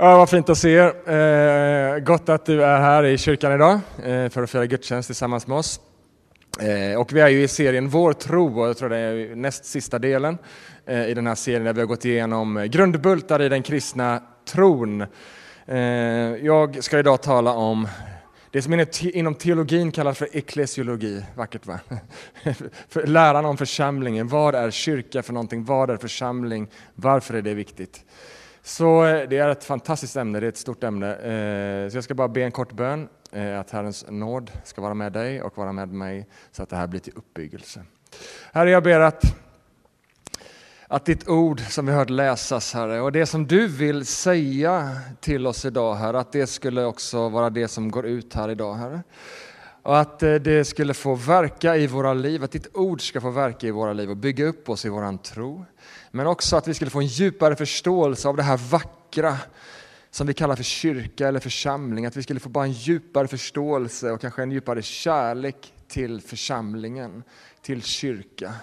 Ja, vad fint att se er. Eh, gott att du är här i kyrkan idag eh, för att fira gudstjänst tillsammans med oss. Eh, och vi är ju i serien Vår tro och jag tror det är näst sista delen eh, i den här serien där vi har gått igenom grundbultar i den kristna tron. Eh, jag ska idag tala om det som inom teologin kallas för eklesiologi, vackert va? läran om församlingen, vad är kyrka för någonting, vad är församling, varför är det viktigt? Så eh, det är ett fantastiskt ämne, det är ett stort ämne. Eh, så jag ska bara be en kort bön, eh, att Herrens nåd ska vara med dig och vara med mig, så att det här blir till uppbyggelse. Herre, jag ber att, att ditt ord som vi hört läsas, Herre, och det som du vill säga till oss idag, Herre, att det skulle också vara det som går ut här idag, Herre. Och att det skulle få verka i våra liv, att ditt ord ska få verka i våra liv och bygga upp oss i våran tro. Men också att vi skulle få en djupare förståelse av det här vackra som vi kallar för kyrka eller församling. Att vi skulle få bara en djupare förståelse och kanske en djupare kärlek till församlingen, till kyrka.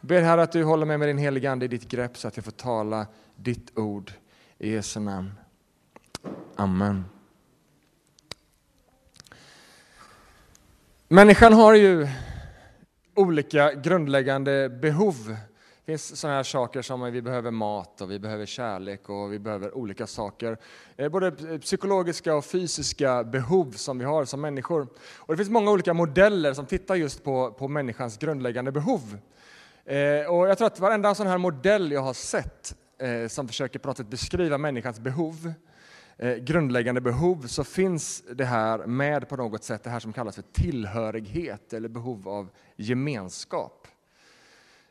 Jag ber Herre att du håller mig med din heliga Ande i ditt grepp så att jag får tala ditt ord i Jesu namn. Amen. Människan har ju olika grundläggande behov det finns sådana här saker som att vi behöver mat och vi behöver kärlek och vi behöver olika saker. Eh, både psykologiska och fysiska behov som vi har som människor. Och det finns många olika modeller som tittar just på, på människans grundläggande behov. Eh, och jag tror att varenda sån här modell jag har sett eh, som försöker på något sätt beskriva människans behov, grundläggande behov, så finns det här med på något sätt, det här som kallas för tillhörighet eller behov av gemenskap.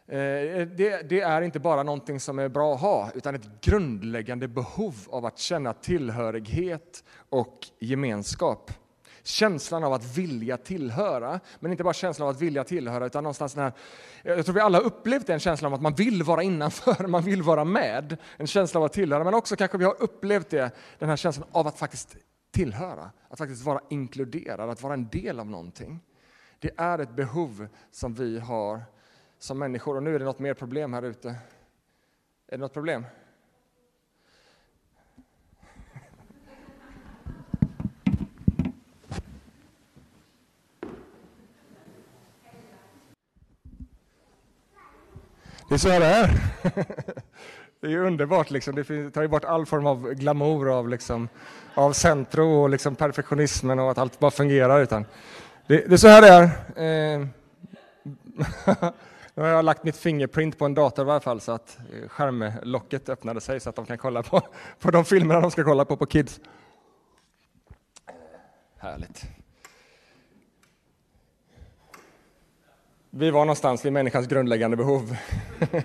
Eh, eh, det, det, är inte bara någonting som är bra att ha, utan ett grundläggande behov av att känna tillhörighet och gemenskap. Känslan av att vilja tillhöra, men inte bara känslan av att vilja tillhöra, utan någonstans den här, jag tror vi alla har upplevt den känslan av att man vill vara innanför, man vill vara med. En känsla av att tillhöra, men också kanske vi har upplevt det, den här känslan av att faktiskt tillhöra, att faktiskt vara inkluderad, att vara en del av någonting. Det är ett behov som vi har som människor. Och nu är det något mer problem här ute. Är det något problem? Det är så här det är. Det är ju underbart. Liksom. Det tar ju bort all form av glamour av, liksom, av centro och liksom perfektionismen och att allt bara fungerar. Utan det, det är så här det är. Nu har jag lagt mitt fingerprint på en dator i alla fall så att eh, skärmlocket öppnade sig så att de kan kolla på, på de filmerna de ska kolla på på Kids. Eh, härligt. Vi var någonstans vid människans grundläggande behov.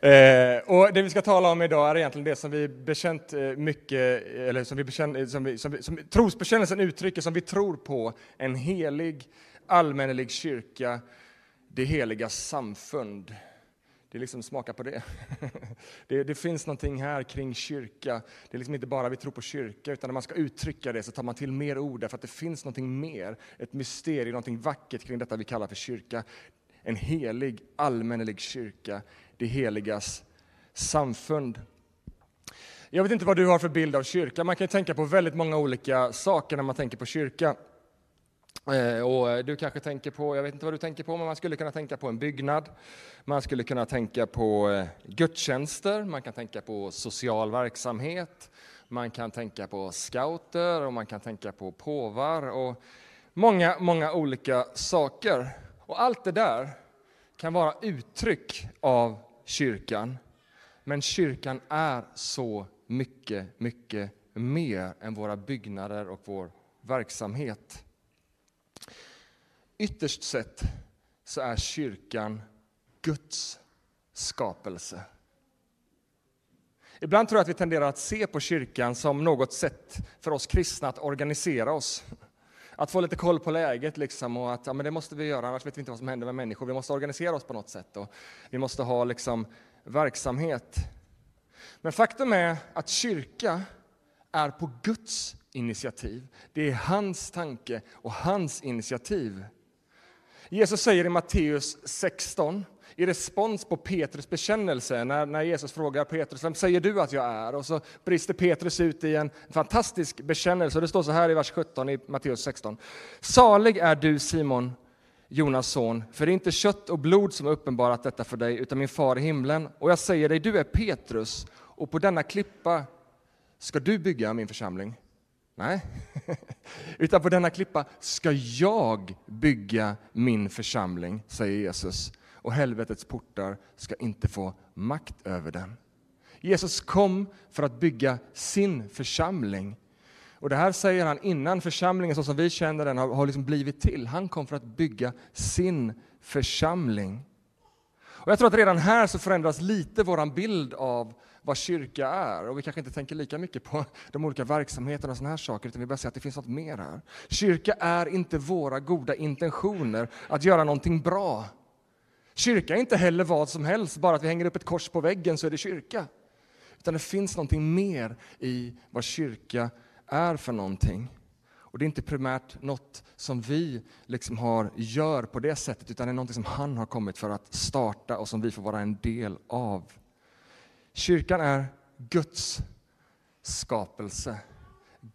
Eh, och det vi ska tala om idag är egentligen det som vi bekänt eh, mycket, eller som vi bekänt, som, vi, som, vi, som trosbekännelsen uttrycker, som vi tror på, en helig allmännelig kyrka det heliga samfund. Det är liksom smaka på det. det. det. finns någonting här kring kyrka. Det är liksom inte bara vi tror på kyrka, utan när man ska uttrycka det så tar man till mer ord, därför att det finns någonting mer, ett mysterium, någonting vackert kring detta vi kallar för kyrka. En helig, allmännelig kyrka, det heligas samfund. Jag vet inte vad du har för bild av kyrka. Man kan tänka på väldigt många olika saker när man tänker på kyrka. Eh, och eh, du kanske tänker på, jag vet inte vad du tänker på, men man skulle kunna tänka på en byggnad. Man skulle kunna tänka på eh, gudstjänster, man kan tänka på social verksamhet, man kan tänka på scouter och man kan tänka på påvar och många, många olika saker. Och allt det där kan vara uttryck av kyrkan. Men kyrkan är så mycket, mycket mer än våra byggnader och vår verksamhet. Ytterst sett så är kyrkan Guds skapelse. Ibland tror jag att vi tenderar att se på kyrkan som något sätt för oss kristna att organisera oss. Att få lite koll på läget liksom och att ja, men det måste vi göra, annars vet vi inte vad som händer med människor. Vi måste organisera oss på något sätt och vi måste ha liksom verksamhet. Men faktum är att kyrka är på Guds initiativ. Det är hans tanke och hans initiativ. Jesus säger i Matteus 16, i respons på Petrus bekännelse, när, när Jesus frågar Petrus, vem säger du att jag är? Och så brister Petrus ut i en fantastisk bekännelse. Och det står så här i vers 17 i Matteus 16. Salig är du Simon, Jonas son, för det är inte kött och blod som har uppenbarat detta för dig, utan min far i himlen. Och jag säger dig, du är Petrus, och på denna klippa ska du bygga min församling. Nej, utan på denna klippa ska jag bygga min församling, säger Jesus. Och helvetets portar ska inte få makt över den. Jesus kom för att bygga sin församling. Och det här säger han innan församlingen så som vi känner den har, har liksom blivit till. Han kom för att bygga sin församling. Och jag tror att redan här så förändras lite vår bild av vad kyrka är. Och vi kanske inte tänker lika mycket på de olika verksamheterna och sådana här saker, utan vi börjar se att det finns något mer här. Kyrka är inte våra goda intentioner att göra någonting bra. Kyrka är inte heller vad som helst, bara att vi hänger upp ett kors på väggen så är det kyrka. Utan det finns någonting mer i vad kyrka är för någonting. Och det är inte primärt något som vi liksom har, gör på det sättet, utan det är något som han har kommit för att starta och som vi får vara en del av. Kyrkan är Guds skapelse.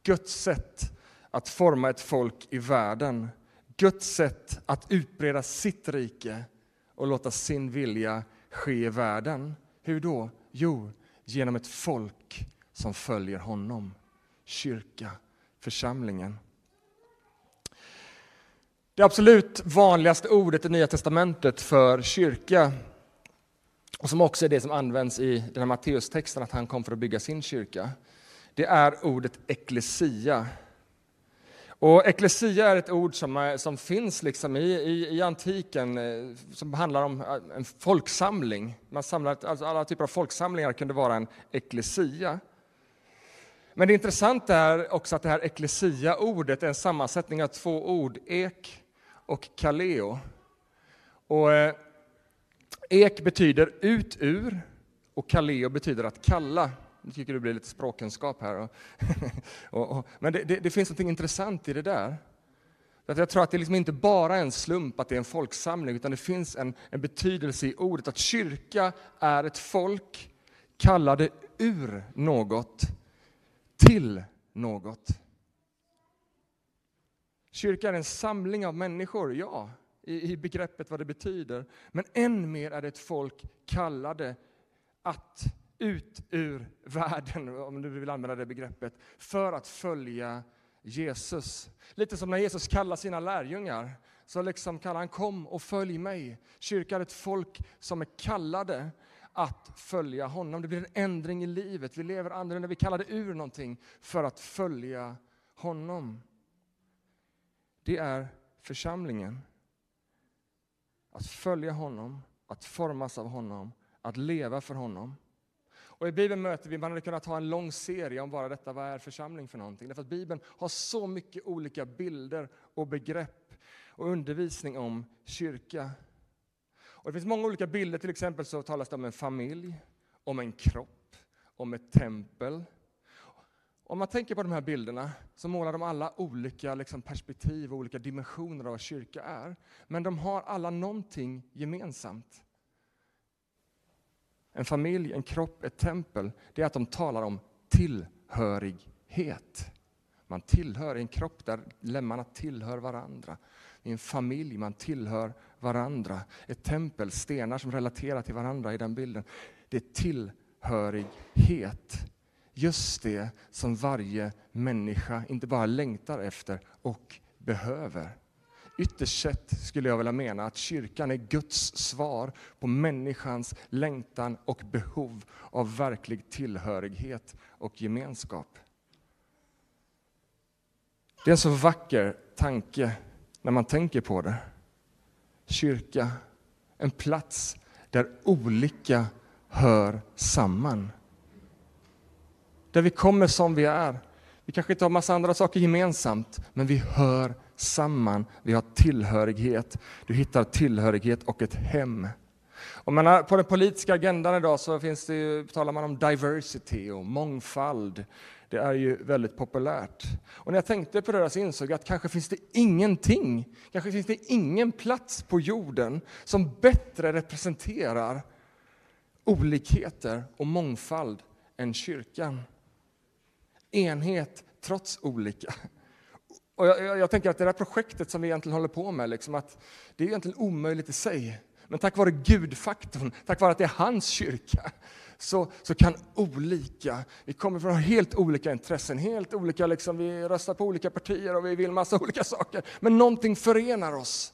Guds sätt att forma ett folk i världen. Guds sätt att utbreda sitt rike och låta sin vilja ske i världen. Hur då? Jo, genom ett folk som följer honom. Kyrka, församlingen. Det absolut vanligaste ordet i Nya testamentet för kyrka och som också är det som används i den här Matteustexten, att han kom för att bygga sin kyrka. Det är ordet eklesia. Och eklesia är ett ord som, eh, som finns liksom i, i, i, antiken, eh, som handlar om eh, en folksamling. Man samlar, alltså alla typer av folksamlingar kunde vara en eklesia. Men det intressanta är också att det här eklesia-ordet är en sammansättning av två ord, ek och kaleo. Och Ek betyder ut ur och kaleo betyder att kalla. Nu tycker det blir lite språkkunskap här. och, och, men det, det, det, finns något intressant i det där. Att jag tror att det liksom inte bara är en slump att det är en folksamling, utan det finns en, en betydelse i ordet att kyrka är ett folk kallade ur något till något. Kyrka är en samling av människor, ja i, i begreppet vad det betyder. Men än mer är det ett folk kallade att ut ur världen, om du vill använda det begreppet, för att följa Jesus. Lite som när Jesus kallar sina lärjungar, så liksom kallar han kom och följ mig. Kyrkan är ett folk som är kallade att följa honom. Det blir en ändring i livet. Vi lever annorlunda, vi kallade ur någonting för att följa honom. Det är församlingen. Att följa honom, att formas av honom, att leva för honom. Och I Bibeln möter vi, man hade kunnat ha en lång serie om bara detta, vad är församling för någonting? Därför att Bibeln har så mycket olika bilder och begrepp och undervisning om kyrka. Och det finns många olika bilder, till exempel så talas det om en familj, om en kropp, om ett tempel, om man tänker på de här bilderna så målar de alla olika liksom, perspektiv och olika dimensioner av vad kyrka är. Men de har alla någonting gemensamt. En familj, en kropp, ett tempel, det är att de talar om tillhörighet. Man tillhör en kropp där lemmarna tillhör varandra. I en familj, man tillhör varandra. Ett tempel, stenar som relaterar till varandra i den bilden. Det är tillhörighet just det som varje människa inte bara längtar efter och behöver. Ytterst sett skulle jag vilja mena att kyrkan är Guds svar på människans längtan och behov av verklig tillhörighet och gemenskap. Det är en så vacker tanke när man tänker på det. Kyrka, en plats där olika hör samman. Där vi kommer som vi är. Vi kanske inte har massa andra saker gemensamt, men vi hör samman. Vi har tillhörighet. Du hittar tillhörighet och ett hem. Och man på den politiska agendan idag så finns det, talar man om diversity och mångfald. Det är ju väldigt populärt. Och när jag tänkte på det så insåg jag att kanske finns det ingenting, kanske finns det ingen plats på jorden som bättre representerar olikheter och mångfald än kyrkan. Enhet trots olika. Och jag, jag, jag, tänker att det där projektet som vi egentligen håller på med, liksom att det är egentligen omöjligt i sig. Men tack vare Gudfaktorn, tack vare att det är hans kyrka, så, så kan olika, vi kommer från helt olika intressen, helt olika, liksom, vi röstar på olika partier och vi vill massa olika saker, men någonting förenar oss.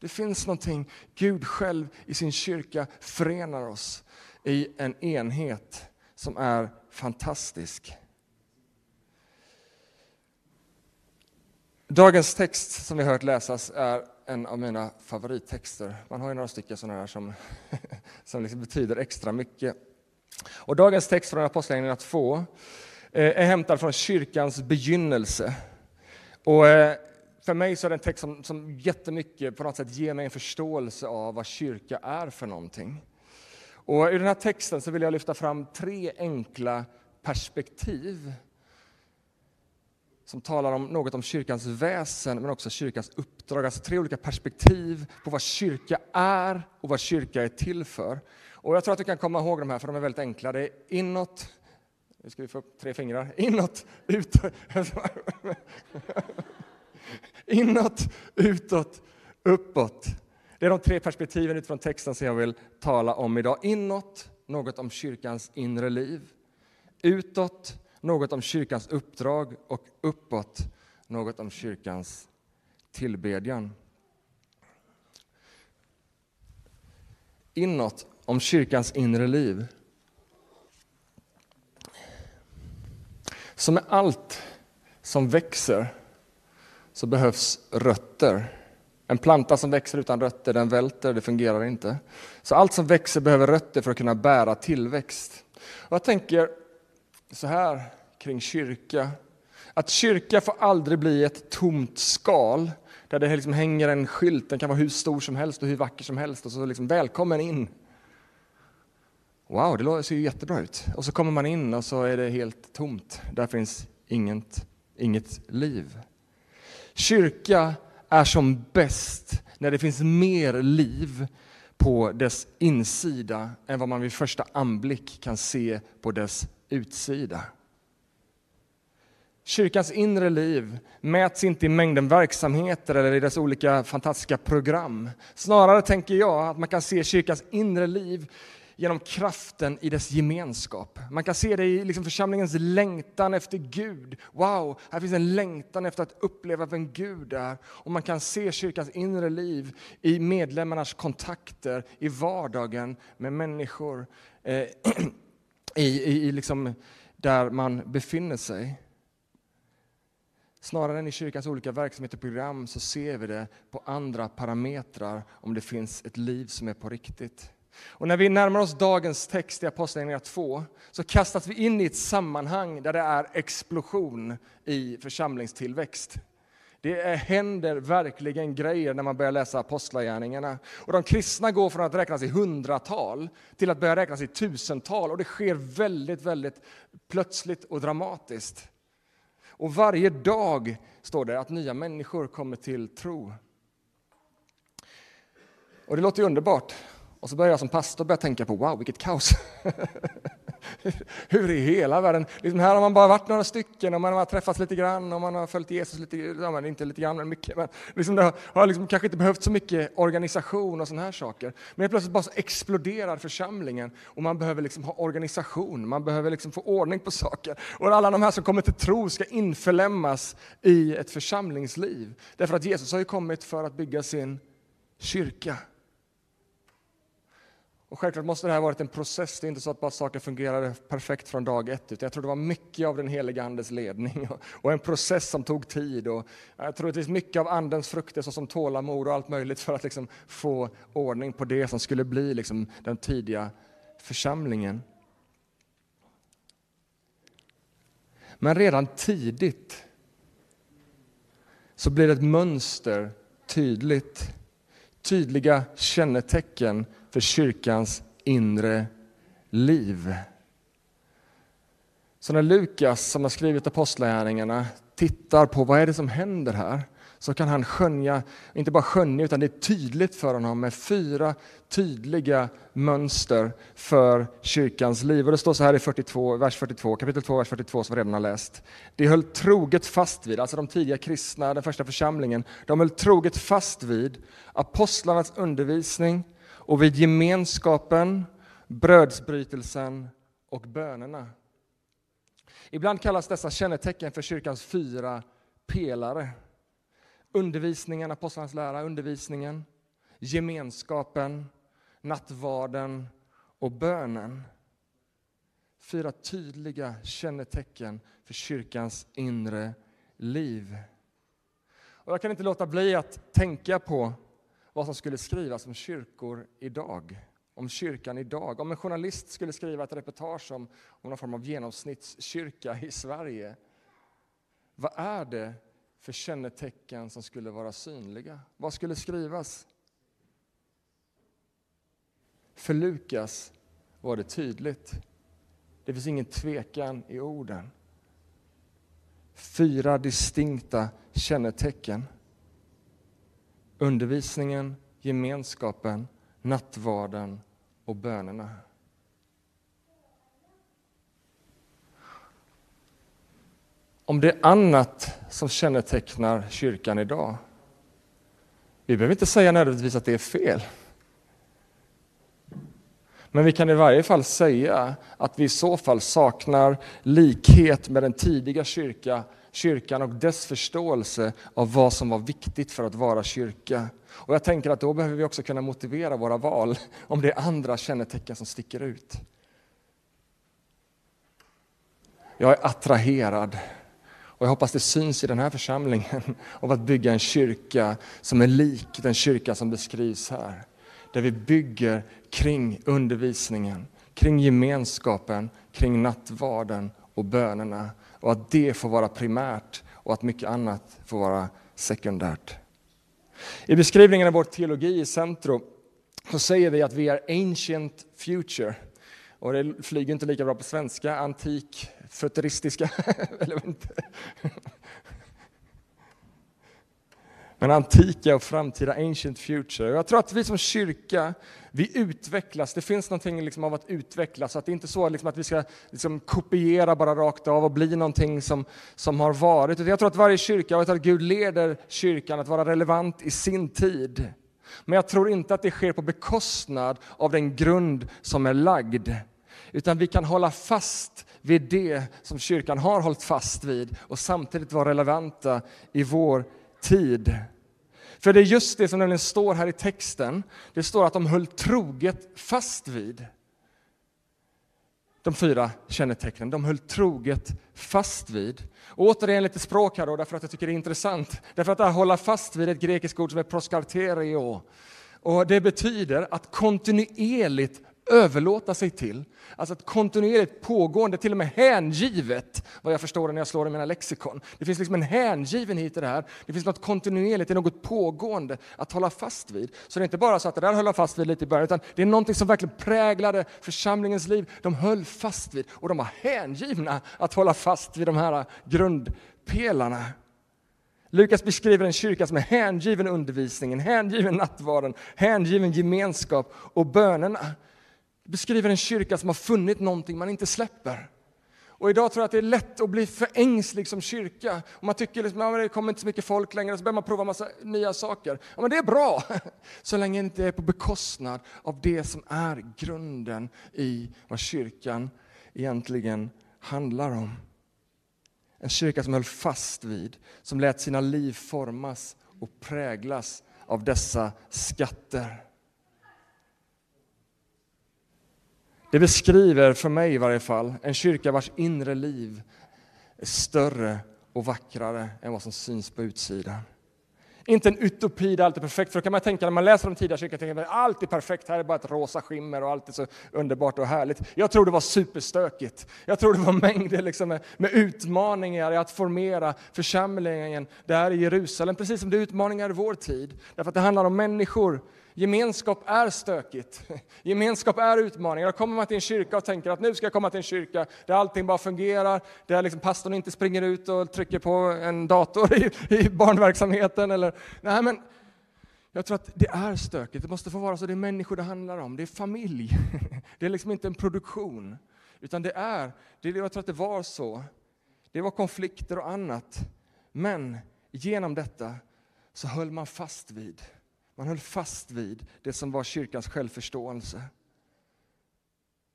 Det finns någonting, Gud själv i sin kyrka förenar oss i en enhet som är fantastisk. Dagens text som vi hört läsas är en av mina favorittexter. Man har ju några stycken sådana här som, som liksom betyder extra mycket. Och dagens text från Apostlagärningarna 2 eh, är hämtad från kyrkans begynnelse. Och eh, för mig så är det en text som, som jättemycket på något sätt ger mig en förståelse av vad kyrka är för någonting. Och I den här texten så vill jag lyfta fram tre enkla perspektiv som talar om något om kyrkans väsen men också kyrkans uppdrag. Alltså tre olika perspektiv på vad kyrka är och vad kyrka är till för. Och jag tror att du kan komma ihåg de här för de är väldigt enkla. Det är inåt, nu ska vi få upp tre fingrar, inåt, utåt, inåt, utåt, uppåt. Det är de tre perspektiven utifrån texten som jag vill tala om idag. Inåt, något om kyrkans inre liv. Utåt, något om kyrkans uppdrag och uppåt, något om kyrkans tillbedjan. Inåt, om kyrkans inre liv. Som med allt som växer så behövs rötter. En planta som växer utan rötter, den välter, det fungerar inte. Så allt som växer behöver rötter för att kunna bära tillväxt. Och jag tänker så här kring kyrka, att kyrka får aldrig bli ett tomt skal där det liksom hänger en skylt, den kan vara hur stor som helst och hur vacker som helst och så liksom välkommen in. Wow, det ser ju jättebra ut. Och så kommer man in och så är det helt tomt. Där finns inget, inget liv. Kyrka är som bäst när det finns mer liv på dess insida än vad man vid första anblick kan se på dess utsida. Kyrkans inre liv mäts inte i mängden verksamheter eller i dess olika fantastiska program. Snarare tänker jag att man kan se kyrkans inre liv genom kraften i dess gemenskap. Man kan se det i liksom församlingens längtan efter Gud. Wow, här finns en längtan efter att uppleva vem Gud är. Och man kan se kyrkans inre liv i medlemmarnas kontakter i vardagen med människor eh, i, i, i liksom där man befinner sig. Snarare än i kyrkans olika verksamheter och program så ser vi det på andra parametrar om det finns ett liv som är på riktigt. Och när vi närmar oss dagens text i Apostlagärningarna 2 så kastas vi in i ett sammanhang där det är explosion i församlingstillväxt. Det händer verkligen grejer när man börjar läsa Apostlagärningarna. Och de kristna går från att räknas i hundratal till att börja räknas i tusental och det sker väldigt, väldigt plötsligt och dramatiskt. Och varje dag, står det, att nya människor kommer till tro. Och det låter ju underbart. Och så börjar jag som pastor börja tänka på, wow, vilket kaos. Hur i hela världen? Liksom här har man bara varit några stycken och man har träffats lite grann och man har följt Jesus lite, ja, men inte lite grann, men mycket. Men liksom det har liksom kanske inte behövt så mycket organisation och sådana här saker. Men plötsligt bara så exploderar församlingen och man behöver liksom ha organisation, man behöver liksom få ordning på saker. Och alla de här som kommer till tro ska införlämmas i ett församlingsliv. Därför att Jesus har ju kommit för att bygga sin kyrka. Och självklart måste det här ha varit en process. Det är inte så att bara saker fungerade perfekt från dag ett. Utan jag tror det var mycket av den heliga Andes ledning och en process som tog tid. Och jag tror att det finns mycket av Andens frukter såsom tålamod och allt möjligt för att liksom få ordning på det som skulle bli liksom den tidiga församlingen. Men redan tidigt så blir ett mönster tydligt. tydliga kännetecken för kyrkans inre liv. Så när Lukas, som har skrivit Apostlagärningarna, tittar på vad är det som händer här, så kan han skönja, inte bara skönja, utan det är tydligt för honom med fyra tydliga mönster för kyrkans liv. Och det står så här i 42, vers 42, kapitel 2, vers 42 som vi redan har läst. De höll troget fast vid, alltså de tidiga kristna, den första församlingen, de höll troget fast vid apostlarnas undervisning och vid gemenskapen, brödsbrytelsen och bönerna. Ibland kallas dessa kännetecken för kyrkans fyra pelare. Undervisningen, apostlarnas lära, undervisningen, gemenskapen, nattvarden och bönen. Fyra tydliga kännetecken för kyrkans inre liv. Och jag kan inte låta bli att tänka på vad som skulle skrivas om kyrkor idag om kyrkan idag. Om en journalist skulle skriva ett reportage om, om någon form av genomsnittskyrka i Sverige, vad är det för kännetecken som skulle vara synliga? Vad skulle skrivas? För Lukas var det tydligt. Det finns ingen tvekan i orden. Fyra distinkta kännetecken. Undervisningen, gemenskapen, nattvarden och bönerna. Om det är annat som kännetecknar kyrkan idag, vi behöver inte säga nödvändigtvis att det är fel. Men vi kan i varje fall säga att vi i så fall saknar likhet med den tidiga kyrka, kyrkan och dess förståelse av vad som var viktigt för att vara kyrka. Och jag tänker att då behöver vi också kunna motivera våra val om det är andra kännetecken som sticker ut. Jag är attraherad och jag hoppas det syns i den här församlingen av att bygga en kyrka som är lik den kyrka som beskrivs här. Där vi bygger kring undervisningen, kring gemenskapen, kring nattvarden och bönerna. Och att det får vara primärt och att mycket annat får vara sekundärt. I beskrivningen av vår teologi i centrum så säger vi att vi är ancient future. Och det flyger inte lika bra på svenska, antik, futuristiska, eller inte. Men antika och framtida, ancient future. Jag tror att vi som kyrka, vi utvecklas. Det finns någonting liksom av att utvecklas. Att det är inte så liksom att vi ska liksom kopiera bara rakt av och bli någonting som, som har varit. Jag tror att varje kyrka, jag tror att Gud leder kyrkan att vara relevant i sin tid. Men jag tror inte att det sker på bekostnad av den grund som är lagd. Utan vi kan hålla fast vid det som kyrkan har hållit fast vid och samtidigt vara relevanta i vår tid. För det är just det som nämligen står här i texten. Det står att de höll troget fast vid de fyra kännetecknen. De höll troget fast vid. Och återigen lite språk här då, därför att jag tycker det är intressant. Därför att det här hålla fast vid ett grekiskt ord som är proskarterio. Och det betyder att kontinuerligt överlåta sig till. Alltså ett kontinuerligt pågående, till och med hängivet, vad jag förstår när jag slår i mina lexikon. Det finns liksom en hängivenhet i det här. Det finns något kontinuerligt, det är något pågående att hålla fast vid. Så det är inte bara så att det där höll jag fast vid lite i början, utan det är någonting som verkligen präglade församlingens liv. De höll fast vid, och de var hängivna att hålla fast vid de här grundpelarna. Lukas beskriver en kyrka som är hängiven undervisningen, hängiven nattvarden, hängiven gemenskap och bönerna beskriver en kyrka som har funnit någonting man inte släpper. Och idag tror jag att det är lätt att bli för ängslig som kyrka. Och man tycker liksom, att det kommer inte så mycket folk längre, så börjar man prova massa nya saker. Ja, men det är bra, så länge det inte är på bekostnad av det som är grunden i vad kyrkan egentligen handlar om. En kyrka som höll fast vid, som lät sina liv formas och präglas av dessa skatter. Det beskriver, för mig i varje fall, en kyrka vars inre liv är större och vackrare än vad som syns på utsidan. Inte en utopi där allt är perfekt, för då kan man tänka när man läser de tidiga kyrkan, att allt är perfekt, här är bara ett rosa skimmer och allt är så underbart och härligt. Jag tror det var superstökigt. Jag tror det var mängder liksom med, med utmaningar i att formera församlingen där i Jerusalem, precis som det är utmaningar i vår tid. Därför att det handlar om människor Gemenskap är stökigt. Gemenskap är utmaningar. Då kommer man till en kyrka och tänker att nu ska jag komma till en kyrka där allting bara fungerar, där liksom pastorn inte springer ut och trycker på en dator i, i barnverksamheten. Eller, nej, men jag tror att det är stökigt. Det måste få vara så. Det är människor det handlar om. Det är familj. Det är liksom inte en produktion. Utan det är, det, jag tror att det var så. Det var konflikter och annat. Men genom detta så höll man fast vid man höll fast vid det som var kyrkans självförståelse.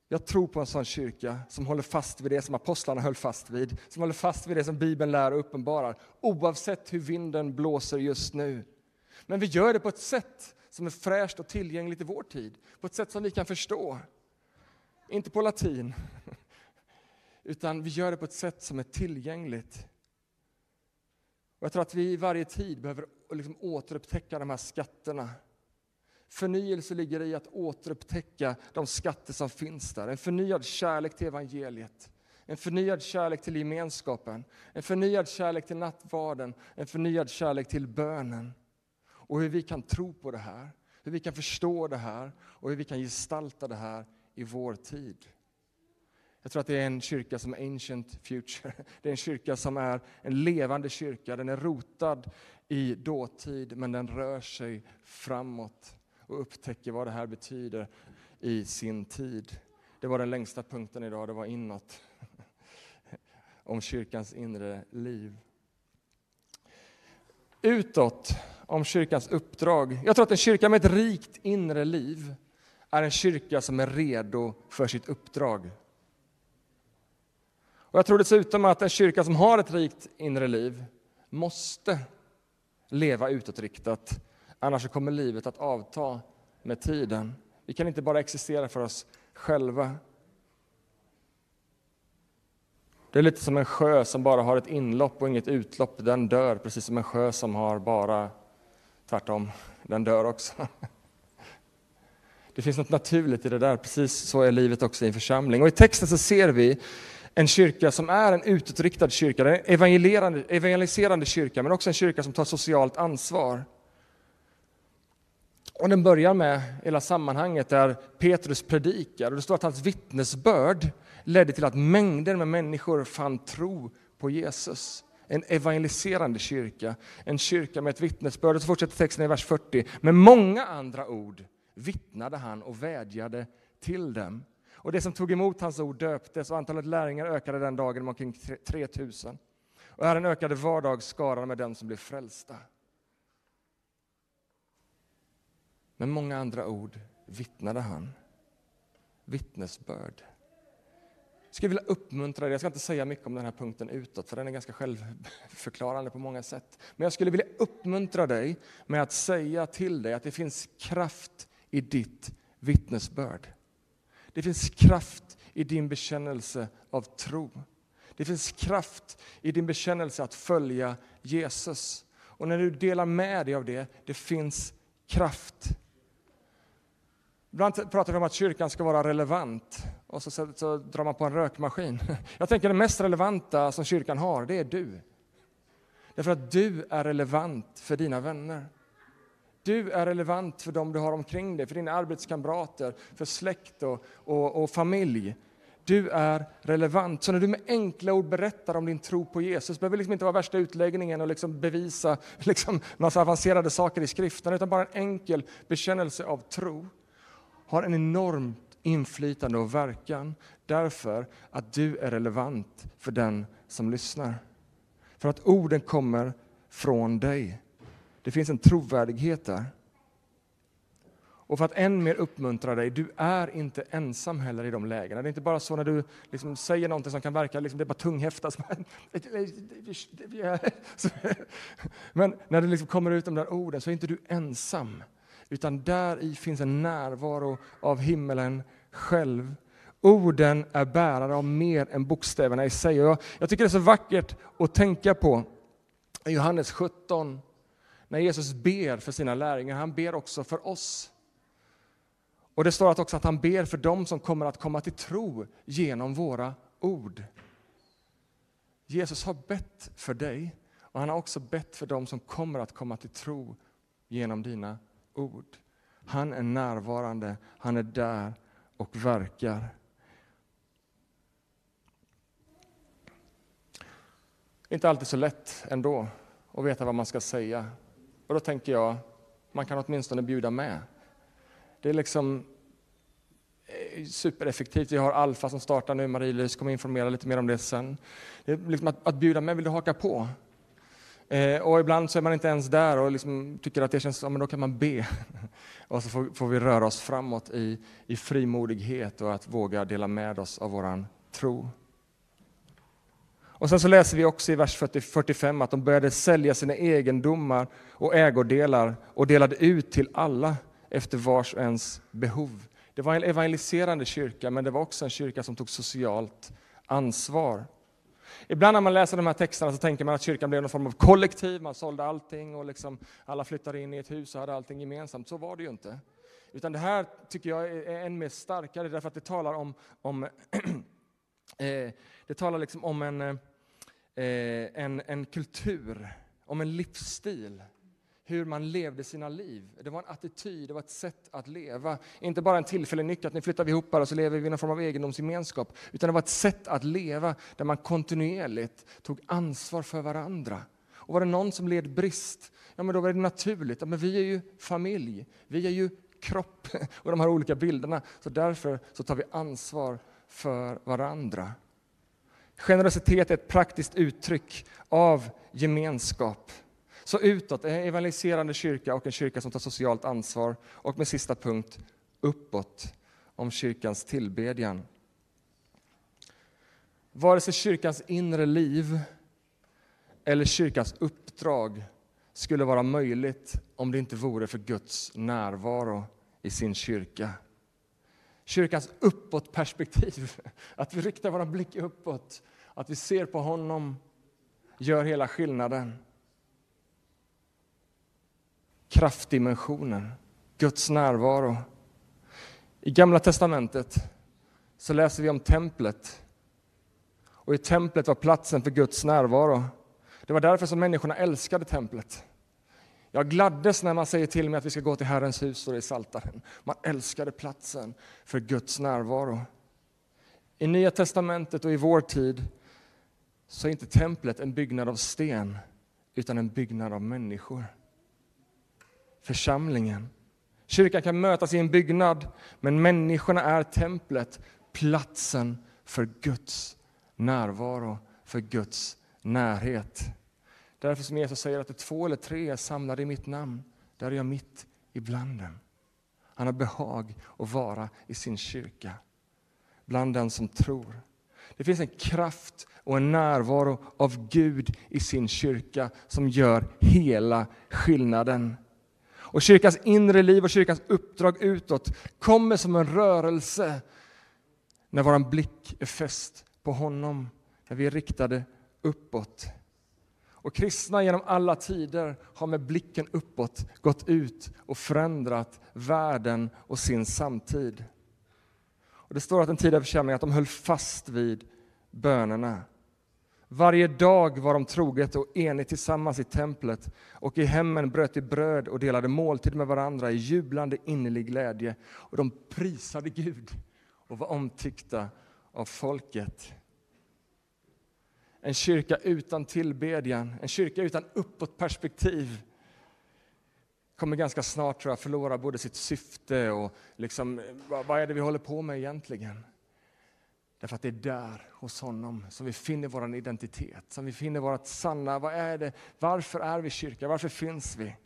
Jag tror på en sån kyrka som håller fast vid det som apostlarna höll fast vid, som håller fast vid det som Bibeln lär och uppenbarar, oavsett hur vinden blåser just nu. Men vi gör det på ett sätt som är fräscht och tillgängligt i vår tid, på ett sätt som vi kan förstå. Inte på latin, utan vi gör det på ett sätt som är tillgängligt och jag tror att vi i varje tid behöver liksom återupptäcka de här skatterna. Förnyelse ligger i att återupptäcka de skatter som finns där. En förnyad kärlek till evangeliet. En förnyad kärlek till gemenskapen. En förnyad kärlek till nattvarden. En förnyad kärlek till bönen. Och hur vi kan tro på det här. Hur vi kan förstå det här och hur vi kan gestalta det här i vår tid. Jag tror att det är en kyrka som är ancient future. Det är en kyrka som är en levande kyrka. Den är rotad i dåtid, men den rör sig framåt och upptäcker vad det här betyder i sin tid. Det var den längsta punkten idag, det var inåt. Om kyrkans inre liv. Utåt, om kyrkans uppdrag. Jag tror att en kyrka med ett rikt inre liv är en kyrka som är redo för sitt uppdrag. Och jag tror dessutom att en kyrka som har ett rikt inre liv måste leva utåtriktat, annars kommer livet att avta med tiden. Vi kan inte bara existera för oss själva. Det är lite som en sjö som bara har ett inlopp och inget utlopp. Den dör, precis som en sjö som har bara tvärtom. Den dör också. Det finns något naturligt i det där, precis så är livet också i en församling. Och I texten så ser vi en kyrka som är en utåtriktad kyrka, en evangeliserande, evangeliserande kyrka, men också en kyrka som tar socialt ansvar. Och den börjar med hela sammanhanget där Petrus predikar och det står att hans vittnesbörd ledde till att mängder med människor fann tro på Jesus. En evangeliserande kyrka, en kyrka med ett vittnesbörd. Och så fortsätter texten i vers 40. Med många andra ord vittnade han och vädjade till dem. Och det som tog emot hans ord döptes och antalet lärjungar ökade den dagen med omkring 3000. Och Herren ökade vardagsskaran med dem som blev frälsta. Med många andra ord vittnade han. Vittnesbörd. Jag skulle vilja uppmuntra dig, jag ska inte säga mycket om den här punkten utåt, för den är ganska självförklarande på många sätt. Men jag skulle vilja uppmuntra dig med att säga till dig att det finns kraft i ditt vittnesbörd. Det finns kraft i din bekännelse av tro. Det finns kraft i din bekännelse att följa Jesus. Och när du delar med dig av det, det finns kraft. Ibland pratar vi om att kyrkan ska vara relevant och så, så, så drar man på en rökmaskin. Jag tänker det mest relevanta som kyrkan har, det är du. Därför att du är relevant för dina vänner. Du är relevant för dem du har omkring dig, för dina arbetskamrater, för släkt och, och, och familj. Du är relevant. Så när du med enkla ord berättar om din tro på Jesus, behöver liksom inte vara värsta utläggningen och liksom bevisa liksom massa avancerade saker i skriften, utan bara en enkel bekännelse av tro, har en enormt inflytande och verkan, därför att du är relevant för den som lyssnar. För att orden kommer från dig. Det finns en trovärdighet där. Och för att än mer uppmuntra dig, du är inte ensam heller i de lägena. Det är inte bara så när du liksom säger någonting som kan verka, liksom, det är bara tunghäfta. Men när det liksom kommer ut de där orden så är inte du ensam. Utan där i finns en närvaro av himmelen själv. Orden är bärare av mer än bokstäverna i sig. Jag, jag tycker det är så vackert att tänka på Johannes 17 när Jesus ber för sina lärjungar, han ber också för oss. Och det står också att han ber för dem som kommer att komma till tro genom våra ord. Jesus har bett för dig och han har också bett för dem som kommer att komma till tro genom dina ord. Han är närvarande, han är där och verkar. Inte alltid så lätt ändå att veta vad man ska säga. Och då tänker jag, man kan åtminstone bjuda med. Det är liksom eh, supereffektivt. Vi har Alfa som startar nu, Marie-Louise kommer informera lite mer om det sen. Det är liksom att, att bjuda med, vill du haka på? Eh, och ibland så är man inte ens där och liksom tycker att det känns, ja men då kan man be. och så får, får, vi röra oss framåt i, i frimodighet och att våga dela med oss av våran tro. Och sen så läser vi också i vers 40, 45 att de började sälja sina egendomar och ägodelar och delade ut till alla efter vars och ens behov. Det var en evangeliserande kyrka, men det var också en kyrka som tog socialt ansvar. Ibland när man läser de här texterna så tänker man att kyrkan blev någon form av kollektiv, man sålde allting och liksom alla flyttade in i ett hus och hade allting gemensamt. Så var det ju inte. Utan det här tycker jag är än mer starkare därför att det talar om, om eh, det talar liksom om en, eh, en, en kultur, om en livsstil hur man levde sina liv. Det var en attityd, det var ett sätt att leva. Inte bara en tillfällig nyckel, att nu flyttar vi ihop och så lever vi i någon form av egendomsgemenskap. Utan det var ett sätt att leva där man kontinuerligt tog ansvar för varandra. Och var det någon som led brist, ja men då var det naturligt. Ja, men vi är ju familj, vi är ju kropp och de här olika bilderna. Så därför så tar vi ansvar för varandra. Generositet är ett praktiskt uttryck av gemenskap. Så utåt, en evangeliserande kyrka och en kyrka som tar socialt ansvar. Och med sista punkt, uppåt, om kyrkans tillbedjan. Vare sig kyrkans inre liv eller kyrkans uppdrag skulle vara möjligt om det inte vore för Guds närvaro i sin kyrka. Kyrkans uppåtperspektiv, att vi riktar vår blick uppåt, att vi ser på honom, gör hela skillnaden kraftdimensionen, Guds närvaro. I Gamla testamentet så läser vi om templet. Och i templet var platsen för Guds närvaro. Det var därför som människorna älskade templet. Jag gladdes när man säger till mig att vi ska gå till Herrens hus och i Saltaren. Man älskade platsen för Guds närvaro. I Nya testamentet och i vår tid så är inte templet en byggnad av sten utan en byggnad av människor församlingen. Kyrkan kan mötas i en byggnad, men människorna är templet, platsen för Guds närvaro, för Guds närhet. Därför som Jesus säger att det två eller tre är samlade i mitt namn, där är jag mitt ibland dem. Han har behag att vara i sin kyrka, bland den som tror. Det finns en kraft och en närvaro av Gud i sin kyrka som gör hela skillnaden. Och kyrkans inre liv och kyrkans uppdrag utåt kommer som en rörelse när vår blick är fäst på honom, när vi är riktade uppåt. Och kristna genom alla tider har med blicken uppåt gått ut och förändrat världen och sin samtid. Och det står att den tidiga församlingen att de höll fast vid bönerna. Varje dag var de troget och enigt tillsammans i templet och i hemmen bröt de bröd och delade måltid med varandra i jublande innerlig glädje. Och de prisade Gud och var omtyckta av folket. En kyrka utan tillbedjan, en kyrka utan uppåtperspektiv kommer ganska snart tror jag, förlora både sitt syfte och liksom, vad är det vi håller på med egentligen. Därför att det är där, hos honom, som vi finner vår identitet, som vi finner vårt sanna, vad är det, varför är vi kyrka, varför finns vi?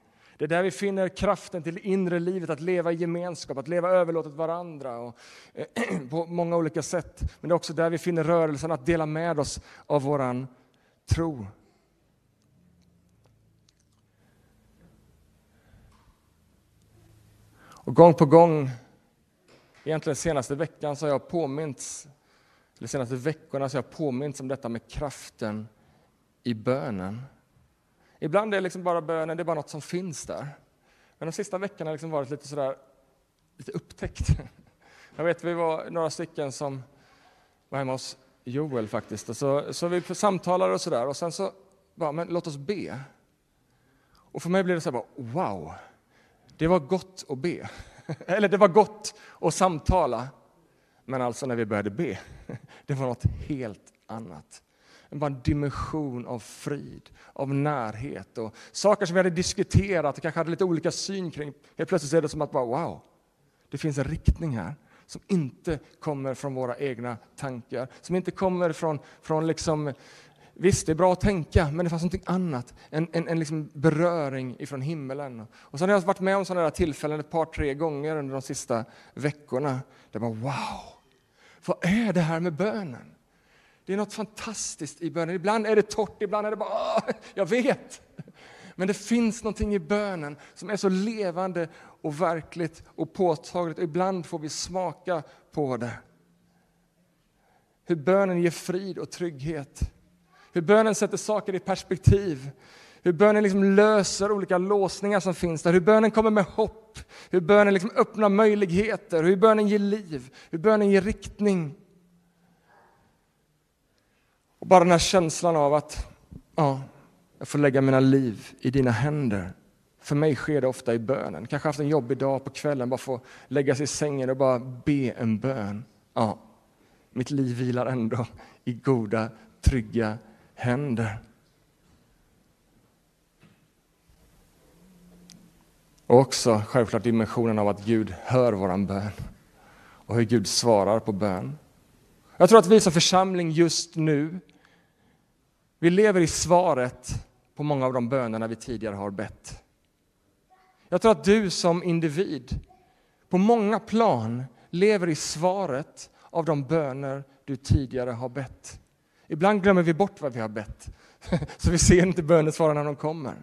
Det är där vi finner kraften till det inre livet, att leva i gemenskap, att leva överlåtet varandra och, eh, på många olika sätt. Men det är också där vi finner rörelsen att dela med oss av våran tro. Och gång på gång, egentligen senaste veckan, så har jag påmints de senaste veckorna så har jag påmints om detta med kraften i bönen. Ibland är liksom bara bönen det är bara något som finns där. Men de sista veckorna har liksom varit lite sådär, lite upptäckt. Jag vet, vi var några stycken som var hemma hos Joel faktiskt, och så, så vi samtalade och sådär, och sen så bara, men låt oss be. Och för mig blev det så här, bara, wow, det var gott att be. Eller det var gott att samtala. Men alltså när vi började be, det var något helt annat. Det var en dimension av frid, av närhet och saker som vi hade diskuterat och kanske hade lite olika syn kring. Helt plötsligt är det som att bara, wow, det finns en riktning här som inte kommer från våra egna tankar, som inte kommer från, från liksom Visst, det är bra att tänka, men det fanns något annat. En, en, en liksom beröring ifrån himmelen. Och så har jag varit med om sådana där tillfällen ett par, tre gånger under de sista veckorna. Det var wow! Vad är det här med bönen? Det är något fantastiskt i bönen. Ibland är det torrt, ibland är det bara ah, jag vet. Men det finns någonting i bönen som är så levande och verkligt och påtagligt. Och ibland får vi smaka på det. Hur bönen ger frid och trygghet. Hur bönen sätter saker i perspektiv. Hur bönen liksom löser olika låsningar som finns där. Hur bönen kommer med hopp. Hur bönen liksom öppnar möjligheter. Hur bönen ger liv. Hur bönen ger riktning. Och bara den här känslan av att ja, jag får lägga mina liv i dina händer. För mig sker det ofta i bönen. Kanske haft en jobbig dag på kvällen, bara få lägga sig i sängen och bara be en bön. Ja, mitt liv vilar ändå i goda, trygga händer. Och också självklart dimensionen av att Gud hör våran bön och hur Gud svarar på bön. Jag tror att vi som församling just nu, vi lever i svaret på många av de bönerna vi tidigare har bett. Jag tror att du som individ på många plan lever i svaret av de böner du tidigare har bett. Ibland glömmer vi bort vad vi har bett, så vi ser inte bönesvaren när de kommer.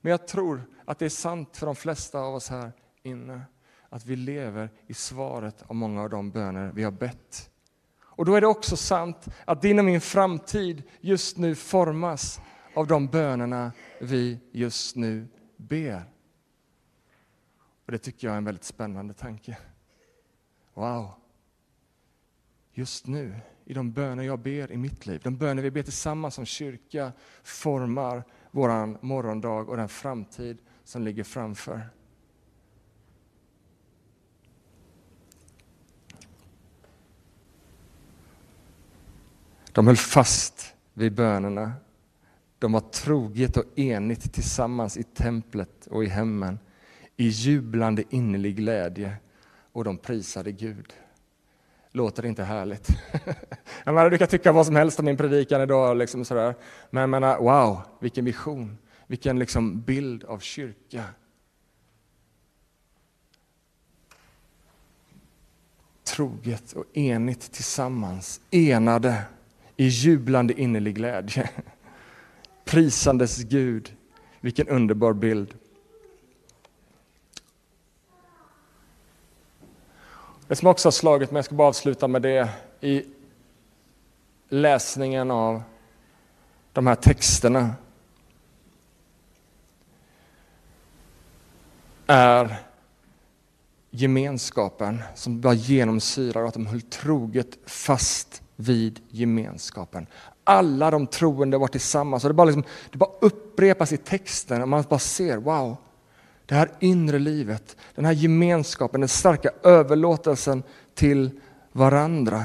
Men jag tror att det är sant för de flesta av oss här inne, att vi lever i svaret av många av de böner vi har bett. Och då är det också sant att din och min framtid just nu formas av de bönerna vi just nu ber. Och Det tycker jag är en väldigt spännande tanke. Wow! Just nu, i de böner jag ber i mitt liv, de böner vi ber tillsammans som kyrka, formar vår morgondag och den framtid som ligger framför. De höll fast vid bönerna. De var troget och enigt tillsammans i templet och i hemmen i jublande innerlig glädje och de prisade Gud. Låter det inte härligt? jag menar, du kan tycka vad som helst om min predikan idag, liksom sådär. men jag menar, wow, vilken vision, vilken liksom bild av kyrka. Troget och enigt tillsammans, enade i jublande innerlig glädje. Prisandes Gud, vilken underbar bild. Det som också har slagit mig, jag ska bara avsluta med det, i läsningen av de här texterna är gemenskapen som bara genomsyrar och att de höll troget fast vid gemenskapen. Alla de troende var tillsammans och det bara, liksom, det bara upprepas i texten och man bara ser, wow, det här inre livet, den här gemenskapen, den starka överlåtelsen till varandra.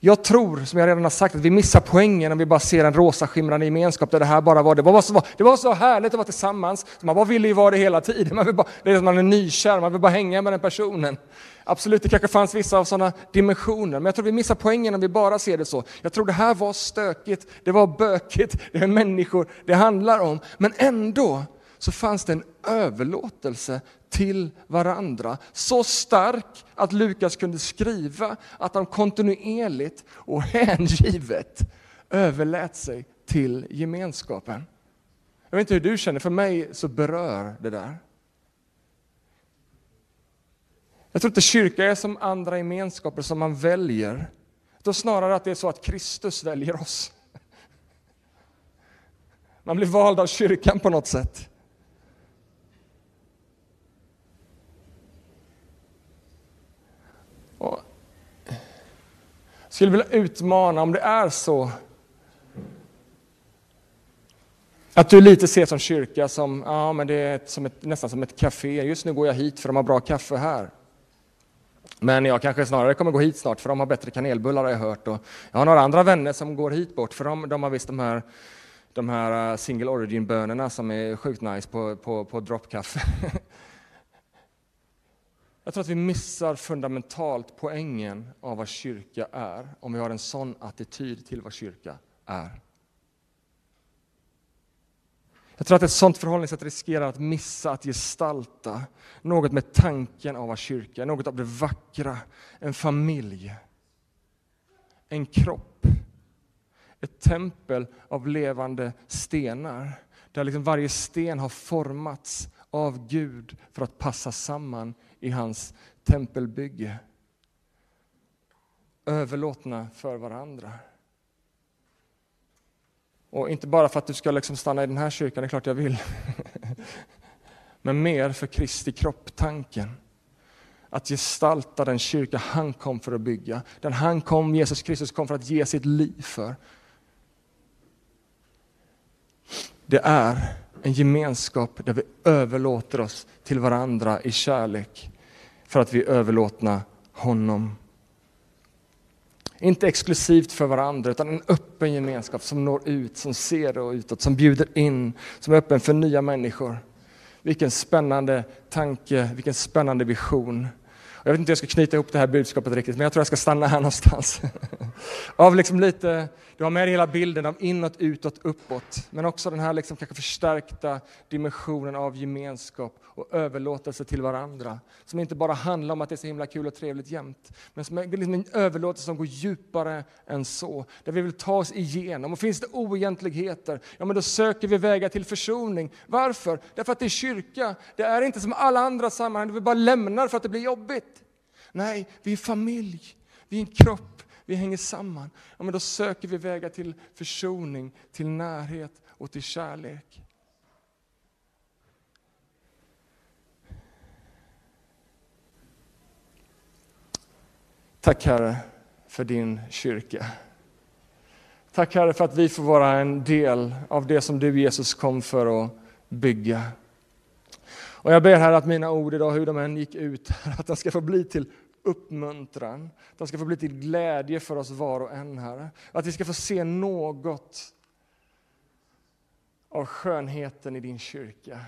Jag tror, som jag redan har sagt, att vi missar poängen om vi bara ser en rosa skimrande gemenskap där det här bara var det. Var så, det var så härligt att vara tillsammans, man bara ville ju vara det hela tiden. Man vill bara, det är som man är nykär, man vill bara hänga med den personen. Absolut, det kanske fanns vissa av sådana dimensioner, men jag tror vi missar poängen om vi bara ser det så. Jag tror det här var stökigt, det var bökigt, det är människor det handlar om. Men ändå så fanns det en överlåtelse till varandra. Så stark att Lukas kunde skriva att han kontinuerligt och hängivet överlät sig till gemenskapen. Jag vet inte hur du känner, för mig så berör det där. Jag tror inte kyrka är som andra gemenskaper som man väljer. Jag tror snarare att det är så att Kristus väljer oss. Man blir vald av kyrkan på något sätt. Skulle vilja utmana om det är så att du lite ser som kyrka som, ja, men det är som ett, nästan som ett café. Just nu går jag hit för de har bra kaffe här. Men jag kanske snarare kommer gå hit snart för de har bättre kanelbullar har jag hört. Och jag har några andra vänner som går hit bort för de, de har visst de här, de här eh, single origin-bönorna som är sjukt nice på, på, på droppkaffe. jag tror att vi missar fundamentalt poängen av vad kyrka är om vi har en sån attityd till vad kyrka är. Jag tror att ett sådant förhållningssätt riskerar att missa att gestalta något med tanken av vad kyrka är, något av det vackra, en familj, en kropp, ett tempel av levande stenar, där liksom varje sten har formats av Gud för att passa samman i hans tempelbygge. Överlåtna för varandra. Och inte bara för att du ska liksom stanna i den här kyrkan, det är klart jag vill. Men mer för Kristi kropp-tanken. Att gestalta den kyrka han kom för att bygga. Den han kom, Jesus Kristus kom för att ge sitt liv för. Det är en gemenskap där vi överlåter oss till varandra i kärlek för att vi är överlåtna honom. Inte exklusivt för varandra, utan en öppen gemenskap som når ut, som ser och utåt, som bjuder in, som är öppen för nya människor. Vilken spännande tanke, vilken spännande vision. Jag vet inte hur jag ska knyta ihop det här budskapet riktigt, men jag tror jag ska stanna här någonstans. Av liksom lite, du har med dig hela bilden av inåt, utåt, uppåt, men också den här liksom kanske förstärkta dimensionen av gemenskap och överlåtelse till varandra. Som inte bara handlar om att det är så himla kul och trevligt jämt, men som är liksom en överlåtelse som går djupare än så. Där vi vill ta oss igenom. Och finns det oegentligheter, ja men då söker vi vägar till försoning. Varför? Därför att det är kyrka. Det är inte som alla andra sammanhang, där vi bara lämnar för att det blir jobbigt. Nej, vi är familj, vi är en kropp, vi hänger samman. Ja, men då söker vi vägar till försoning, till närhet och till kärlek. Tack Herre för din kyrka. Tack Herre för att vi får vara en del av det som du Jesus kom för att bygga. Och jag ber Herre att mina ord idag, hur de än gick ut, att de ska få bli till uppmuntran. De ska få bli till glädje för oss var och en, Herre. Att vi ska få se något av skönheten i din kyrka.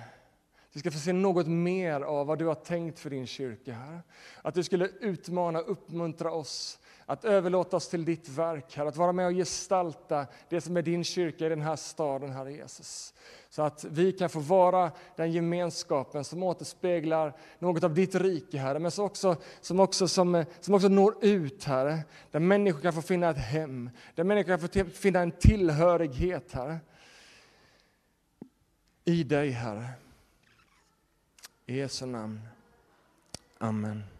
Vi ska få se något mer av vad du har tänkt för din kyrka, Herre. Att du skulle utmana och uppmuntra oss att överlåta oss till ditt verk, Herre. Att vara med och gestalta det som är din kyrka i den här staden, Herre Jesus. Så att vi kan få vara den gemenskapen som återspeglar något av ditt rike, Herre, men som också, som också, som, som också når ut, Herre. Där människor kan få finna ett hem, där människor kan få finna en tillhörighet, Herre. I dig, Herre. I Jesu namn. Amen.